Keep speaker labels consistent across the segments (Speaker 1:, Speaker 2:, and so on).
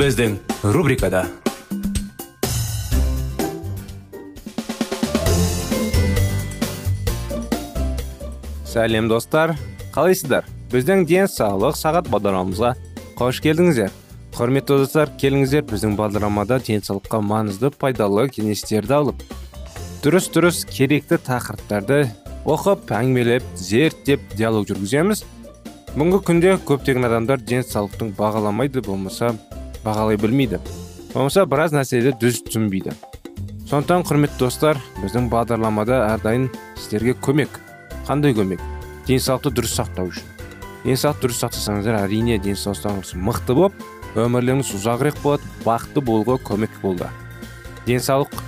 Speaker 1: Біздің рубрикада сәлем достар қалайсыздар біздің денсаулық сағат бағдарламамызға қош келдіңіздер құрметті достар келіңіздер біздің бағдарламада денсаулыққа маңызды пайдалы кеңестерді алып дұрыс дұрыс керекті тақырыптарды оқып әңгімелеп зерттеп диалог жүргіземіз бүгінгі күнде көптеген адамдар денсаулықтың бағаламайды болмаса бағалай білмейді. Болмаса біраз нәрселерді дүз түсінбейді. Сондықтан құрметті достар біздің бағдарламада әрдайым сіздерге көмек. Қандай көмек? Денсаулықты дұрыс сақтау үшін. Денсаулықты дұрыс сақтасаңыздар әрине денсаулықтарыңыз мықты болып өмірлеріңіз ұзағырақ болады бақытты болуға көмек болды. Денсаулық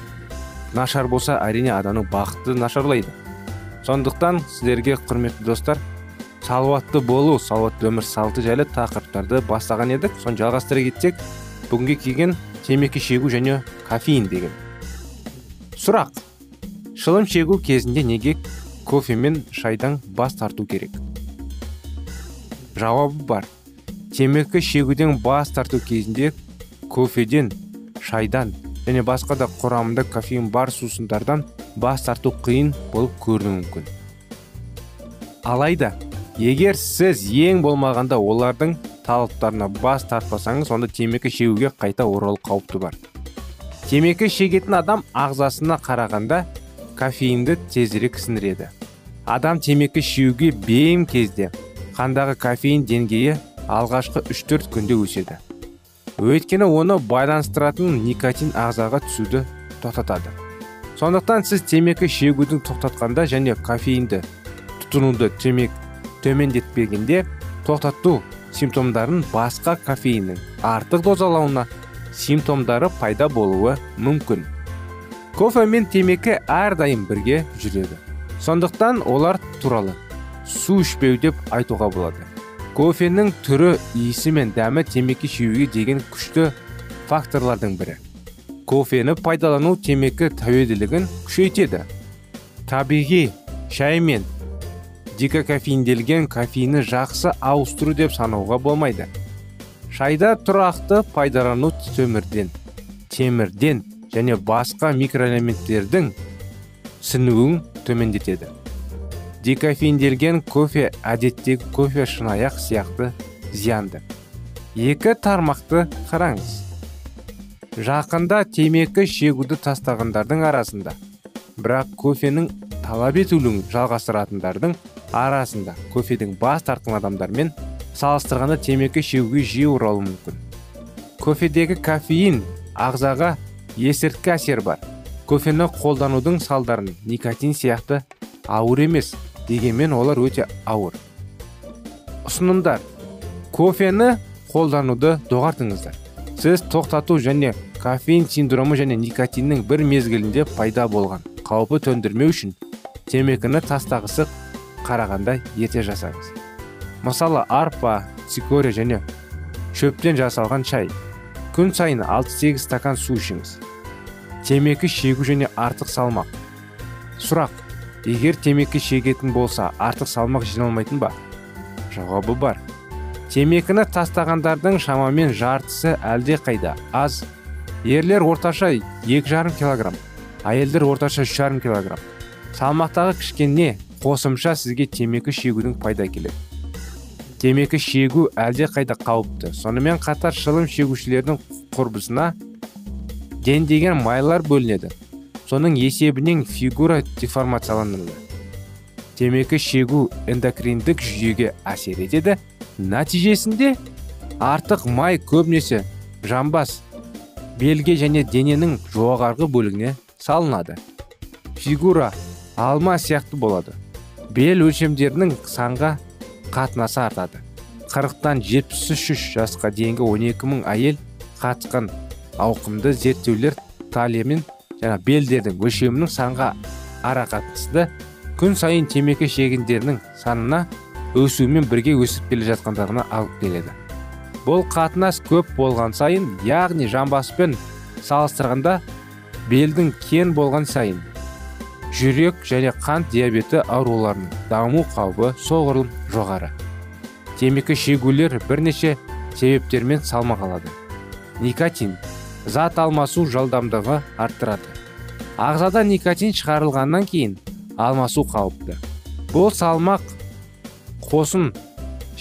Speaker 1: нашар болса әрине адамның бақыты нашарлайды. Сондықтан сіздерге құрметті достар салауатты болу салауатты өмір салты жайлы тақырыптарды бастаған едік. Соны жалғастыра кетсек бүгінге келген темекі шегу және кофеин деген сұрақ. Шылым шегу кезінде неге кофе мен шайдан бас тарту керек? Жауабы бар. Темекі шегуден бас тарту кезінде кофеден шайдан және басқа да құрамында кофеин бар сусындардан бас тарту қиын болып көрінуі мүмкін. Алайда егер сіз ең болмағанда олардың талаптарына бас тартпасаңыз онда темекі шегуге қайта оралу қауіпті бар. Темекі шегетін адам ағзасына қарағанда кофеинді тезірек сіңіреді адам темекі шегуге бейім кезде қандағы кофеин деңгейі алғашқы 3-4 күнде өседі. Өйткені оны байланыстыратын никотин ағзаға түсуді тоқтатады. Сондықтан сіз темекі шегудің тоқтатқанда және кофеинді тұтынуды темек төмендетпегенде тоқтату симптомдарын басқа кофеиннің артық дозалауына симптомдары пайда болуы мүмкін. Кофе мен темекі әрдайым бірге жүреді. Сондықтан олар туралы су ішпеу деп айтуға болады. Кофенің түрі иісі мен дәмі темекі шегуге деген күшті факторлардың бірі. Кофені пайдалану темекі тәуелділігін күшейтеді. Табиғи шай мен декокофеинделген кофейні жақсы ауыстыру деп санауға болмайды. Шайда тұрақты пайдалану төмірден темірден және басқа микроэлементтердің сіңуін төмендетеді. Декофеинделген кофе әдеттегі кофе шынаяқ сияқты зиянды. Екі тармақты қараңыз. Жақында темекі шегуді тастағандардың арасында. Бірақ кофенің талап етілуін жалғастыратындардың арасында кофеден бас тартқан адамдармен салыстырғанда темекі шегуге жиі оралуы мүмкін. Кофедегі кофеин ағзаға есірткі әсер бар. Кофені қолданудың салдарын никотин сияқты ауыр емес дегенмен олар өте ауыр. Ұсынымдар. Кофені қолдануды доғартыңыздар. Сіз тоқтату және кофеин синдромы және никотиннің бір мезгілінде пайда болған қаупі төндірмеу үшін темекіні тастағысы қарағанда ерте жасаңыз. Мысалы арпа цикория және шөптен жасалған шай. Күн сайын 6-8 стакан су ішіңіз. Темекі шегу және артық салмақ. Сұрақ егер темекі шегетін болса артық салмақ жиналмайтын ба? Жауабы бар. Темекіні тастағандардың шамамен жартысы әлде қайда аз. Ерлер орташа 2,5 килограмм әйелдер орташа 3,5 килограмм. Салмақтағы кішкене қосымша сізге темекі шегудің пайда келеді. Темекі шегу әлде қайда қауіпті. Сонымен қатар шылым шегушілердің құрбысына дендеген майлар бөлінеді. Соның есебінен фигура деформацияланады. Темекі шегу эндокриндік жүйеге әсер етеді. Нәтижесінде артық май көбінесе жамбас белге және дененің жоғарғы бөлігіне салынады. Фигура алма сияқты болады. Бел өлшемдерінің санға қатынасы артады. 40-тан 73 жасқа дейінгі 12 мың әйел қатысқан ауқымды зерттеулер талия мен жаңа белдердің өлшемінің санға ара қатынасты күн сайын темекі шегендерінің санына өсуімен бірге өсіп келе жатқандарына алып келеді. Бұл қатынас көп болған сайын яғни жамбаспен салыстырғанда белдің кен болған сайын жүрек және қант диабеті ауруларының даму қаупі соғұрлым жоғары. Темекі шегулер бірнеше себептермен салмақ алады никотин зат алмасу жылдамдығы арттырады. Ағзада никотин шығарылғаннан кейін алмасу қауіпті бұл салмақ қосын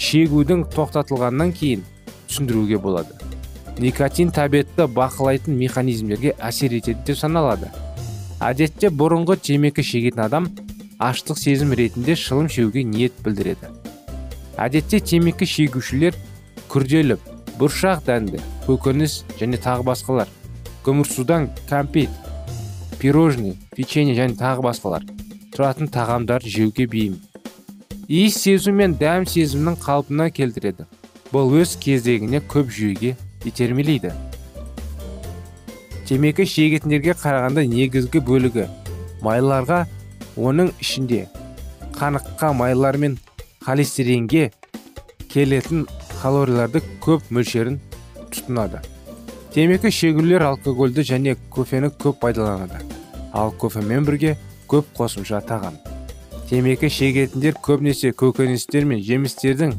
Speaker 1: шегудің тоқтатылғаннан кейін түсіндіруге болады. Никотин тәбетті бақылайтын механизмдерге әсер етеді деп саналады. Әдетте бұрынғы темекі шегетін адам аштық сезім ретінде шылым шегуге ниет білдіреді. Әдетте темекі шегушілер күрделі бұршақ дәнді көкөніс және тағы басқалар көмірсудан кәмпит пирожный печенье және тағы басқалар тұратын тағамдар жеуге бейім. Иіс сезу мен дәм сезімнің қалпына келтіреді. Бұл өз кезегіне көп жүйеге итермелейді. Темекі шегетіндерге қарағанда негізгі бөлігі майларға оның ішінде қаныққа майлар мен холестеринге келетін калорияларды көп мөлшерін тұтынады. Темекі шегулер алкогольді және кофені көп пайдаланады. Ал кофемен бірге көп қосымша тағам темекі шегетіндер көбінесе көкөністер мен жемістердің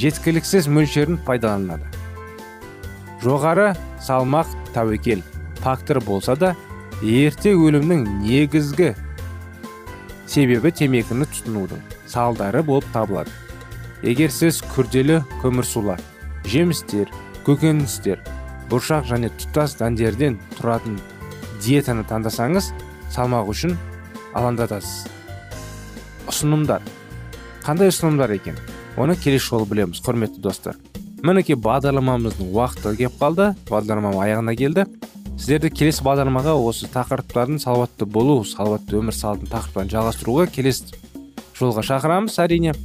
Speaker 1: жеткіліксіз мөлшерін пайдаланады. Жоғары салмақ тәуекел. Фактор болса да ерте өлімнің негізгі себебі темекіні тұтынудың салдары болып табылады. Егер сіз күрделі көмірсулар жемістер көкөністер бұршақ және тұтас дәндерден тұратын диетаны таңдасаңыз салмақ үшін алаңдатасыз. Ұсынымдар. Қандай ұсынымдар екен? Оны келесі жолы білеміз құрметті достар. Мінекей бағдарламамыздың уақыты келіп қалды бағдарлама аяғына келді. Сіздерді келесі бағдарламаға осы тақырыптардың салауатты болу салауатты өмір салтын тақырыптарын жалғастыруға келесі жолға шақырамыз әрине.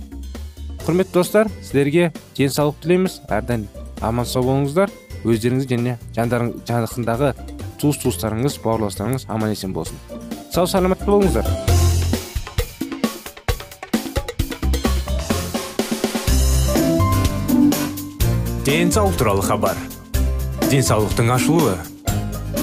Speaker 1: Құрметті достар сіздерге денсаулық тілейміз. Әрдайым аман сау болыңыздар. Өздеріңіз және жандарың жақындағы туыс туыстарыңыз бауырластарыңыз аман есен болсын. Сау саламатты болыңыздар.
Speaker 2: Денсаулық туралы хабар. Денсаулықтың ашылуы.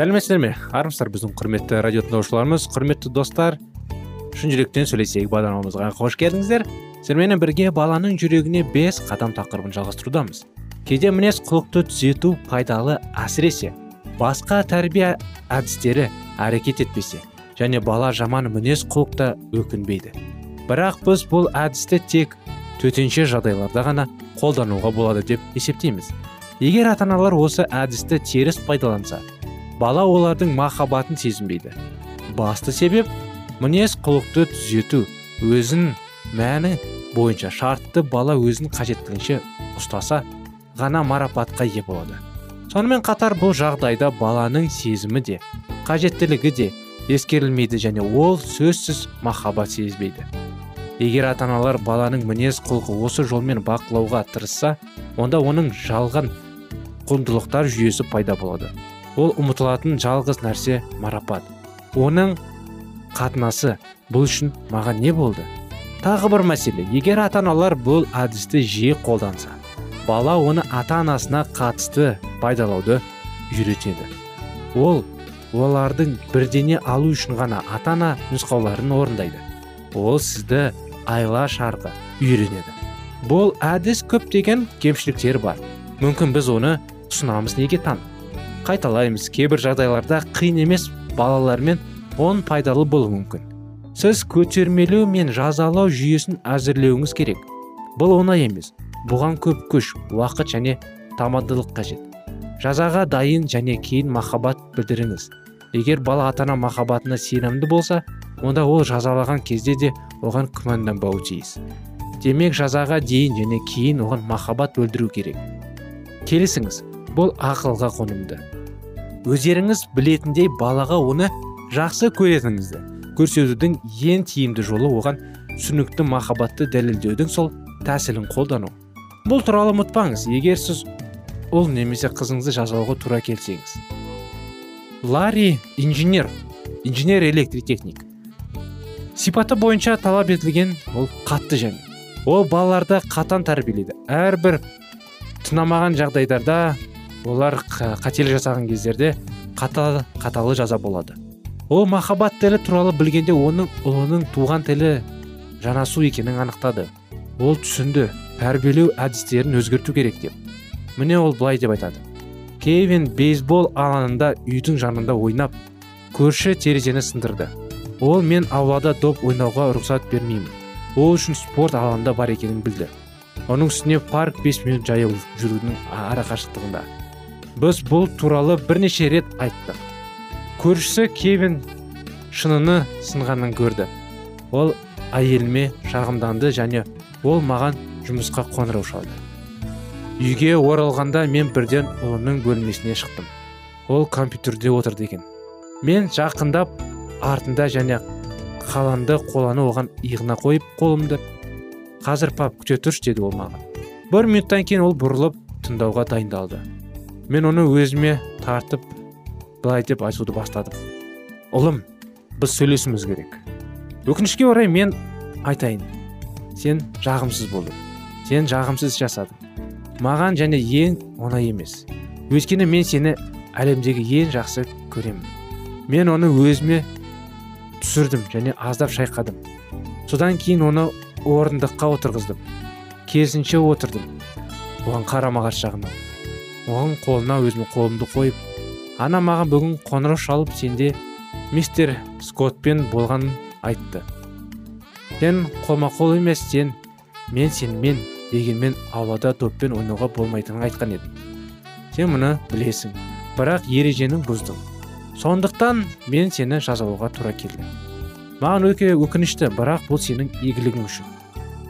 Speaker 1: Сәлеметсіздер ме? Армысыздар біздің құрметті радио тыңдаушыларымыз құрметті достар. Шын жүректен сөйлесейік бағдарламамызға. Қош келдіңіздер. Сіздерменен бірге баланың жүрегіне бес қадам тақырыбын жалғастырудамыз. Кейде мінез құлықты түзету пайдалы әсіресе басқа тәрбие әдістері әрекет етпесе және бала жаман мінез құлықта өкінбейді. Бірақ біз бұл әдісті тек төтенше жағдайларда ғана қолдануға болады деп есептейміз. Егер ата аналар осы әдісті теріс пайдаланса бала олардың махаббатын сезінбейді. Басты себеп мінез құлықты түзету өзін мәні бойынша шартты бала өзін қажеттілігінше ұстаса ғана марапатқа ие болады. Сонымен қатар бұл жағдайда баланың сезімі де қажеттілігі де ескерілмейді және ол сөзсіз махаббат сезбейді. Егер ата аналар баланың мінез құлқы осы жолмен бақылауға тырысса онда оның жалған құндылықтар жүйесі пайда болады. Ол ұмытылатын жалғыз нәрсе марапат. Оның қатынасы бұл үшін маған не болды? Тағы бір мәселе. Егер ата аналар бұл әдісті жиі қолданса бала оны ата анасына қатысты пайдалауды үйретеді. Ол олардың бірдене алу үшін ғана ата ана нұсқауларын орындайды. Ол сізді айла шарға үйренеді. Бұл әдіс көптеген кемшіліктері бар. Мүмкін біз оны ұсынамыз неге таң? Қайталаймыз. Кейбір жағдайларда қиын емес балалармен он пайдалы болуы мүмкін. Сіз көтермелеу мен жазалау жүйесін әзірлеуіңіз керек. Бұл оңай емес. Бұған көп күш уақыт және тамадылық қажет. Жазаға дайын және кейін махаббат білдіріңіз. Егер бала ата ана махаббатына сенімді болса онда ол жазалаған кезде де оған күмәнданбауы тиіс. Демек жазаға дейін және кейін оған махаббат білдіру керек. Келісіңіз. Бұл ақылға қонымды. Өздеріңіз білетіндей балаға оны жақсы көретініңізді көрсетудің ең тиімді жолы оған түсінікті махаббатты дәлелдеудің сол тәсілін қолдану. Бұл туралы ұмытпаңыз. Егер сіз ұл немесе қызыңызды жазалауға тура келсеңіз. Ларри инженер. Инженер электротехник. Сипаты бойынша талап етілген ол қатты және. Ол балаларды қатан тәрбиелейді. Әрбір тынамаған жағдайларда олар қателік жасаған кездерде қатал, қаталы жаза болады. Ол махаббат тілі туралы білгенде оның ұлының туған тілі жанасу екенін анықтады. Ол түсінді тәрбиелеу әдістерін өзгерту керек деп. Міне ол былай деп айтады. Кевин бейсбол алаңында үйдің жанында ойнап көрші терезені сындырды. Ол мен аулада доп ойнауға рұқсат бермеймін. Ол үшін спорт алаңында бар екенін білді. Оның үстіне парк 5 минут жаяу жүрудің арақашықтығында біз бұл туралы бірнеше рет айттық. Көршісі кевин шыныны сынғанын көрді. Ол әйеліме шағымданды және ол маған жұмысқа қоңырау шалды. Үйге оралғанда мен бірден ұлының бөлмесіне шықтым. Ол компьютерде отырды екен. Мен жақындап артында және қаланды қоланы оған иығына қойып қолымды қазір пап күте тұршы деді ол маған. Бір минуттан кейін ол бұрылып тыңдауға дайындалды. Мен оны өзіме тартып былай деп айтуды бастадым. Ұлым біз сөйлесуіміз керек. Өкінішке орай мен айтайын. Сен жағымсыз болдың. Сен жағымсыз жасадың. Маған және ең оңай емес. Өйткені мен сені әлемдегі ең жақсы көремін. Мен оны өзіме түсірдім және аздап шайқадым. Содан кейін оны орындыққа отырғыздым. Керісінше отырдым. Оған қарама қарсы жағынан. Оған қолына өзім қолымды қойып ана маған бүгін қоңырау шалып сенде мистер скоттпен болған айтты. Сен қолма қол емес сен мен сенімен дегенмен аулада доппен ойнауға болмайтынын айтқан едім. Сен мұны білесің бірақ ережені бұздың. Сондықтан мен сені жазалауға тура келдім. Маған өте өкінішті бірақ бұл сенің игілігің үшін.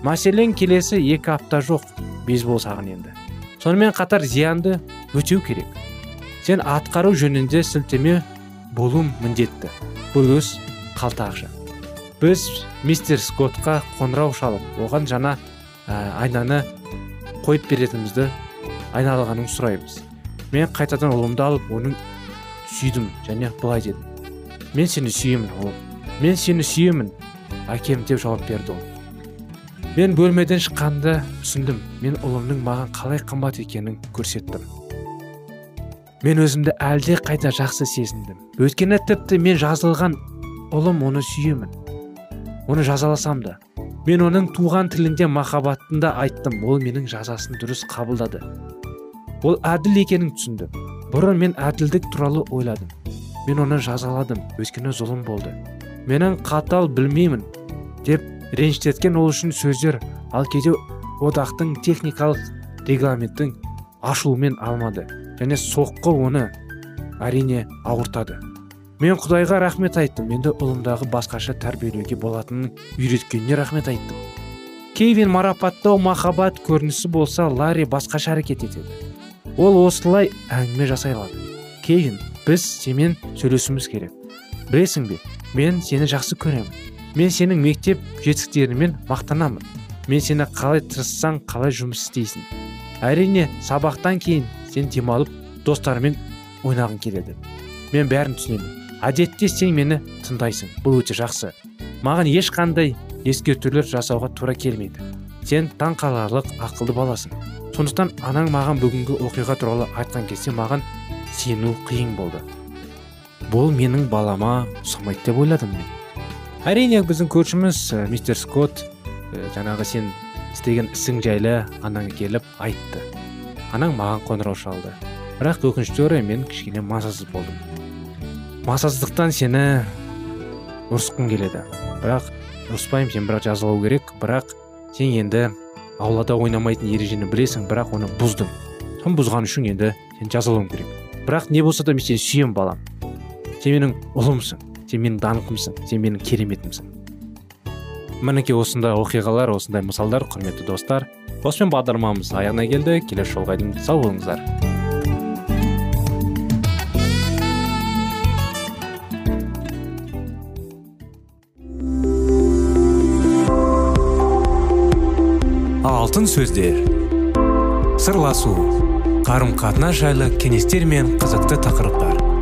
Speaker 1: Мәселен келесі екі апта жоқ бейсбол саған енді. Сонымен қатар зиянды өтеу керек. Сен атқару жөнінде сілтеме болу міндетті. Бұл өз қалта ақша біз мистер скоттқа қоңырау шалып оған жаңа ә, айнаны қойып беретінімізді айналғанын сұраймыз. Мен қайтадан ұлымды алып оның сүйдім және былай дедім. Мен сені сүйемін ұлым. Мен сені сүйемін әкем деп жауап берді ол. Мен бөлмеден шыққанда түсіндім. Мен ұлымның маған қалай қымбат екенін көрсеттім. Мен өзімді әлде қайда жақсы сезіндім. Өйткені тіпті мен жазылған ұлым оны сүйемін. Оны жазаласам да. Мен оның туған тілінде махаббатын да айттым. Ол менің жазасын дұрыс қабылдады. Ол әділ екенін түсіндім. Бұрын мен әділдік туралы ойладым. Мен оны жазаладым. Өйткені зұлым болды. Менің қатал білмеймін деп ренжітеткен ол үшін сөздер. Ал кейде одақтың техникалық регламенттің ашуымен алмады және соққы оны әрине ауыртады. Мен құдайға рахмет айттым. Енді ұлымдағы басқаша тәрбиелеуге болатынын үйреткеніне рахмет айттым кевин марапаттау махаббат көрінісі болса ларри басқаша әрекет етеді. Ол осылай әңгіме жасай алады. Кевин біз семен сөйлесуіміз керек. Білесің бе мен сені жақсы көремін. Мен сенің мектеп жетістіктеріңмен мақтанамын. Мен сені қалай тырыссаң қалай жұмыс істейсің. Әрине сабақтан кейін сен демалып достарымен ойнағың келеді. Мен бәрін түсінемін. Әдетте сен мені тыңдайсың. Бұл өте жақсы. Маған ешқандай ескертулер жасауға тура келмейді. Сен таңқаларлық ақылды баласың. Сондықтан анаң маған бүгінгі оқиға туралы айтқан кезде маған сену қиын болды. Бұл менің балама ұқсамайды деп ойладым мен. Әрине біздің көршіміз мистер скотт жаңағы сен істеген ісің жайлы анаңа келіп айтты. Анаң маған қоңырау шалды. Бірақ өкінішке орай мен кішкене мазасыз болдым. Мазасыздықтан сені ұрысқым келеді. Бірақ ұрыспаймын сен бірақ жазалау керек бірақ сен енді аулада ойнамайтын ережені білесің бірақ оны бұздың. Соны бұзған үшін енді сен жазалауың керек. Бірақ не болса да мен сені сүйемін балам. Сен менің ұлымсың. Сен менің даңқымсың сен менің кереметімсің. Мінекей осындай оқиғалар осындай мысалдар құрметті достар осымен бағдарламамыз аяғына келді. Келесі жолға дейін сау болыңыздар.
Speaker 2: Алтын сөздер. Сырласу. Қарым қатынас жайлы кеңестер мен қызықты тақырыптар.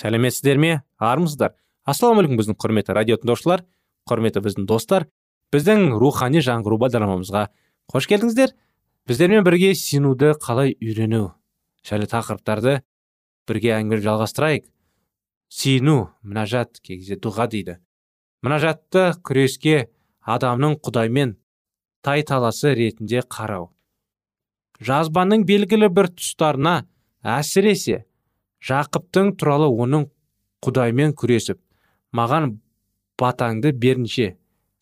Speaker 1: Сәлеметсіздер ме? Армысыздар. Ассалаумағалейкум біздің құрметті радио тыңдаушылар құрметті біздің достар. Біздің рухани жаңғыру бағдарламамызға қош келдіңіздер. Біздермен бірге сенуді қалай үйрену? Жайлы тақырыптарды бірге әңгіме жалғастырайық. Сену мінәжат кей кезде дұға дейді. Мінәжатты күреске адамның құдаймен тайталасы ретінде қарау. Жазбаның белгілі бір тұстарына әсіресе жақыптың туралы оның құдаймен күресіп маған батаңды берінше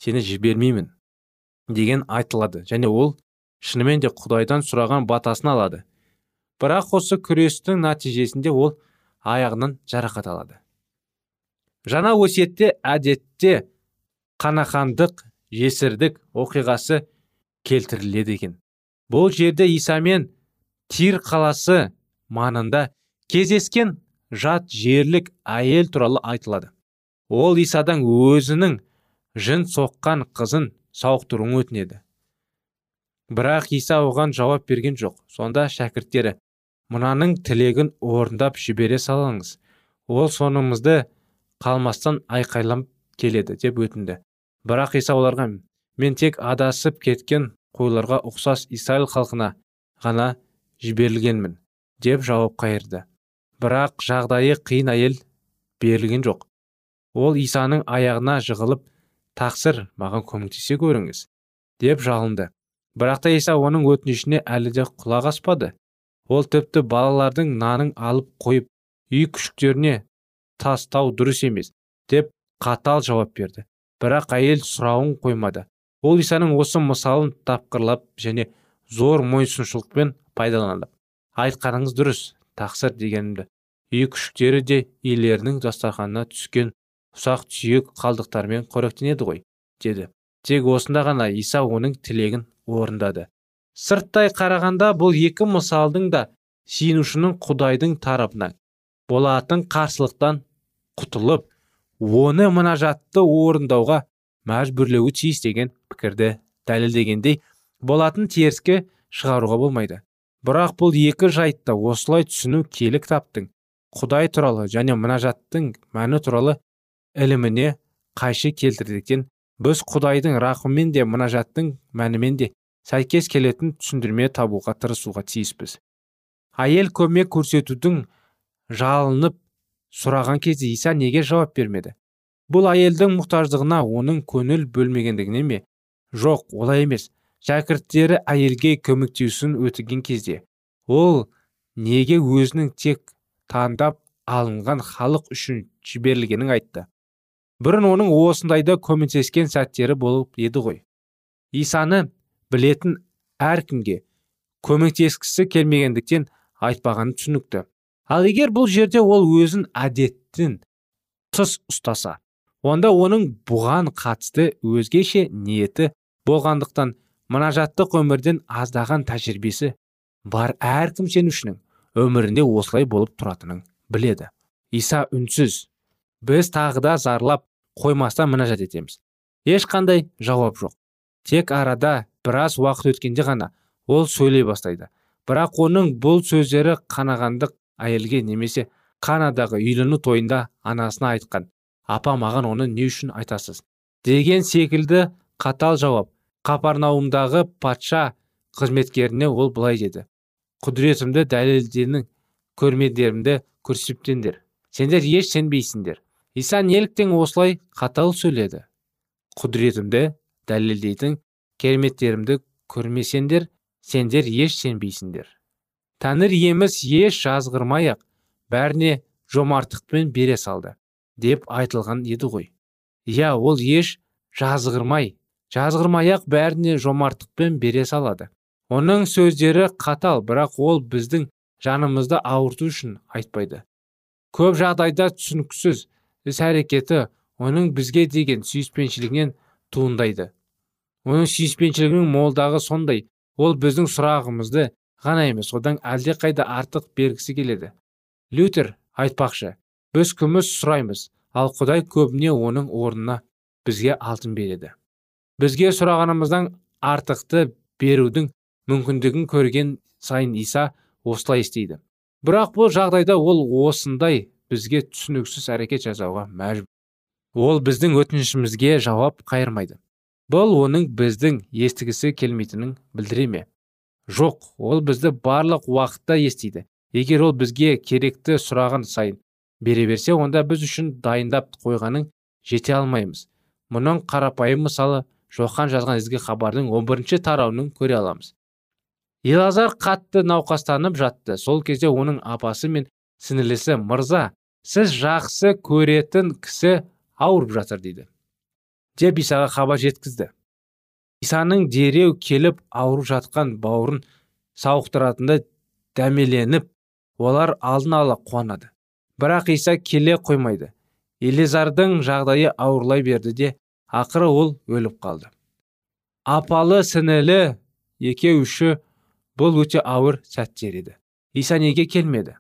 Speaker 1: сені жібермеймін деген айтылады. Және ол шынымен де құдайдан сұраған батасын алады. Бірақ осы күрестің нәтижесінде ол аяғынан жарақат алады. Жаңа өсиетте әдетте қанахандық жесірдік оқиғасы келтіріледі екен. Бұл жерде исамен тир қаласы маңында кездескен жат жерлік әйел туралы айтылады. Ол исадан өзінің жын соққан қызын сауықтыруын өтінеді. Бірақ иса оған жауап берген жоқ. Сонда шәкірттері мынаның тілегін орындап жібере салыңыз. Ол сонымызды қалмастан айқайлап келеді деп өтінді. Бірақ иса оларға мен тек адасып кеткен қойларға ұқсас исраил халқына ғана жіберілгенмін деп жауап қайырды. Бірақ жағдайы қиын әйел берілген жоқ. Ол исаның аяғына жығылып тақсыр маған көмектесе көріңіз деп жалынды. Бірақ та иса оның өтінішіне әлі де құлақ аспады. Ол тіпті балалардың нанын алып қойып үй күшіктеріне тастау дұрыс емес деп қатал жауап берді. Бірақ әйел сұрауын қоймады. Ол исаның осы мысалын тапқырлап және зор мойынсұншылықпен пайдаланып айтқаныңыз дұрыс тақсыр дегенімді. Үй күшіктері де иелерінің дастарханына түскен ұсақ түйек қалдықтармен қоректенеді ғой деді. Тек осында ғана иса оның тілегін орындады. Сырттай қарағанда бұл екі мысалдың да сиынушының құдайдың тарапынан болатын қарсылықтан құтылып оны мұнажатты орындауға мәжбүрлеуі тиіс деген пікірді дәлелдегендей болатын теріске шығаруға болмайды. Бірақ бұл екі жайтты осылай түсіну киелі кітаптың құдай туралы және мұнажаттың мәні туралы іліміне қайшы келтірдіктен біз құдайдың рақыммен де мұнажаттың мәнімен де сәйкес келетін түсіндірме табуға тырысуға тиіспіз. Әйел көмек көрсетудің жалынып сұраған кезде иса неге жауап бермеді? Бұл әйелдің мұқтаждығына оның көңіл бөлмегендігіне ме? Жоқ олай емес. Шәкірттері әйелге көмектесуін өтіген кезде ол неге өзінің тек таңдап алынған халық үшін жіберілгенін айтты. Бұрын оның осындайда көмектескен сәттері болып еді ғой. Исаны білетін әркімге көмектескісі келмегендіктен айтпағаны түсінікті. Ал егер бұл жерде ол өзін әдеттін тыс ұстаса онда оның бұған қатысты өзгеше ниеті болғандықтан мұнажаттық өмірден аздаған тәжірибесі бар әркім сенушінің өмірінде осылай болып тұратынын біледі. Иса үнсіз біз тағы да зарлап қоймастан мінәжат етеміз ешқандай жауап жоқ. Тек арада біраз уақыт өткенде ғана ол сөйлей бастайды. Бірақ оның бұл сөздері қанағандық әйелге немесе канадағы үйлену тойында анасына айтқан апа маған оны не үшін айтасыз? деген секілді қатал жауап. Қапарнаумдағы патша қызметкеріне ол былай деді. Құдіретімді дәлелденің көрмедерімді көрсетпеңдер сендер еш сенбейсіңдер. Иса неліктен осылай қатал сөйледі? Құдіретімді дәлелдейтін кереметтерімді көрмесеңдер сендер еш сенбейсіңдер. Тәңір еміс еш жазғырмай ақ бәріне жомарттықпен бере салды деп айтылған еді ғой. Иә ол еш жазғырмай жазғырмай ақ бәріне жомарттықпен бере салады. Оның сөздері қатал бірақ ол біздің жанымызды ауырту үшін айтпайды. Көп жағдайда түсініксіз іс әрекеті оның бізге деген сүйіспеншілігінен туындайды. Оның сүйіспеншілігінің молдағы сондай ол біздің сұрағымызды ғана емес одан әлдеқайда артық бергісі келеді. Лютер айтпақшы біз күміс сұраймыз ал құдай көбіне оның орнына бізге алтын береді бізге сұрағанымыздан артықты берудің мүмкіндігін көрген сайын иса осылай істейді. Бірақ бұл жағдайда ол осындай бізге түсініксіз әрекет жасауға мәжбүр. Ол біздің өтінішімізге жауап қайырмайды. Бұл оның біздің естігісі келмейтінін білдіре ме? Жоқ ол бізді барлық уақытта естиді. Егер ол бізге керекті сұраған сайын бере берсе онда біз үшін дайындап қойғанын жете алмаймыз. Мұның қарапайым мысалы жоқан жазған ізгі хабардың 11 бірінші тарауының көре аламыз. Елазар қатты науқастанып жатты. Сол кезде оның апасы мен сіңілісі мырза сіз жақсы көретін кісі ауырып жатыр дейді. Деп исаға хабар жеткізді. Исаның дереу келіп ауырып жатқан бауырын сауықтыратындай дәмеленіп олар алдын ала қуанады. Бірақ иса келе қоймайды. Елизардың жағдайы ауырлай берді де ақыры ол өліп қалды. Апалы сіңілі екеу үші бұл өте ауыр сәттер еді. Иса неге келмеді?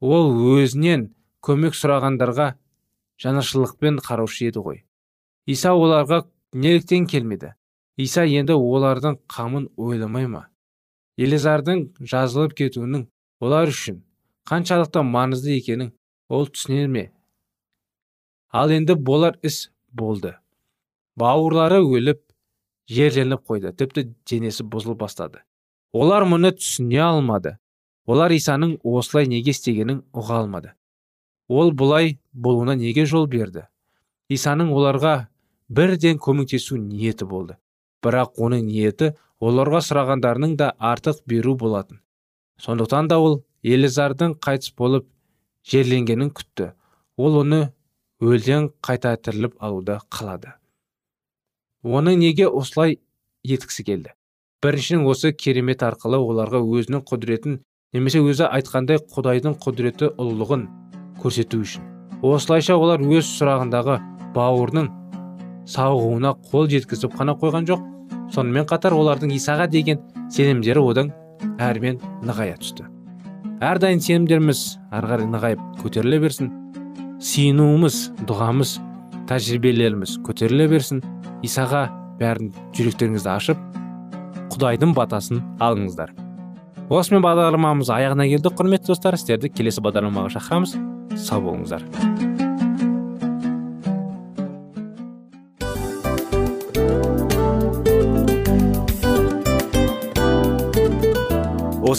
Speaker 1: Ол өзінен көмек сұрағандарға жанашырлықпен қараушы еді ғой. Иса оларға неліктен келмеді? Иса енді олардың қамын ойламай ма? Елизардың жазылып кетуінің олар үшін қаншалықты маңызды екенін ол түсінер ме? Ал енді болар іс болды. Бауырлары өліп жерленіп қойды. Тіпті денесі бұзылып бастады. Олар мұны түсіне алмады. Олар исаның осылай неге істегенін ұға алмады. Ол бұлай болуына неге жол берді? Исаның оларға бірден көмектесу ниеті болды. Бірақ оның ниеті оларға сұрағандарының да артық беру болатын. Сондықтан да ол елизардың қайтыс болып жерленгенін күтті. Ол оны өлден қайта тіріліп алуды қалады. Оның неге осылай еткісі келді? Біріншіден осы керемет арқылы оларға өзінің құдіретін немесе өзі айтқандай құдайдың құдіреті ұлылығын көрсету үшін. Осылайша олар өз сұрағындағы бауырының сауығуына қол жеткізіп қана қойған жоқ. Сонымен қатар олардың исаға деген сенімдері одан әрмен нығая түсті. Әрдайым сенімдеріміз ары қарай нығайып көтеріле берсін. Сиынуымыз дұғамыз тәжірибелеріміз көтеріле берсін. Исаға бәрін жүректеріңізді ашып құдайдың батасын алыңыздар. Осымен бағдарламамыз аяғына келді құрметті достар. Сіздерді келесі бағдарламаға шақырамыз. Сау болыңыздар.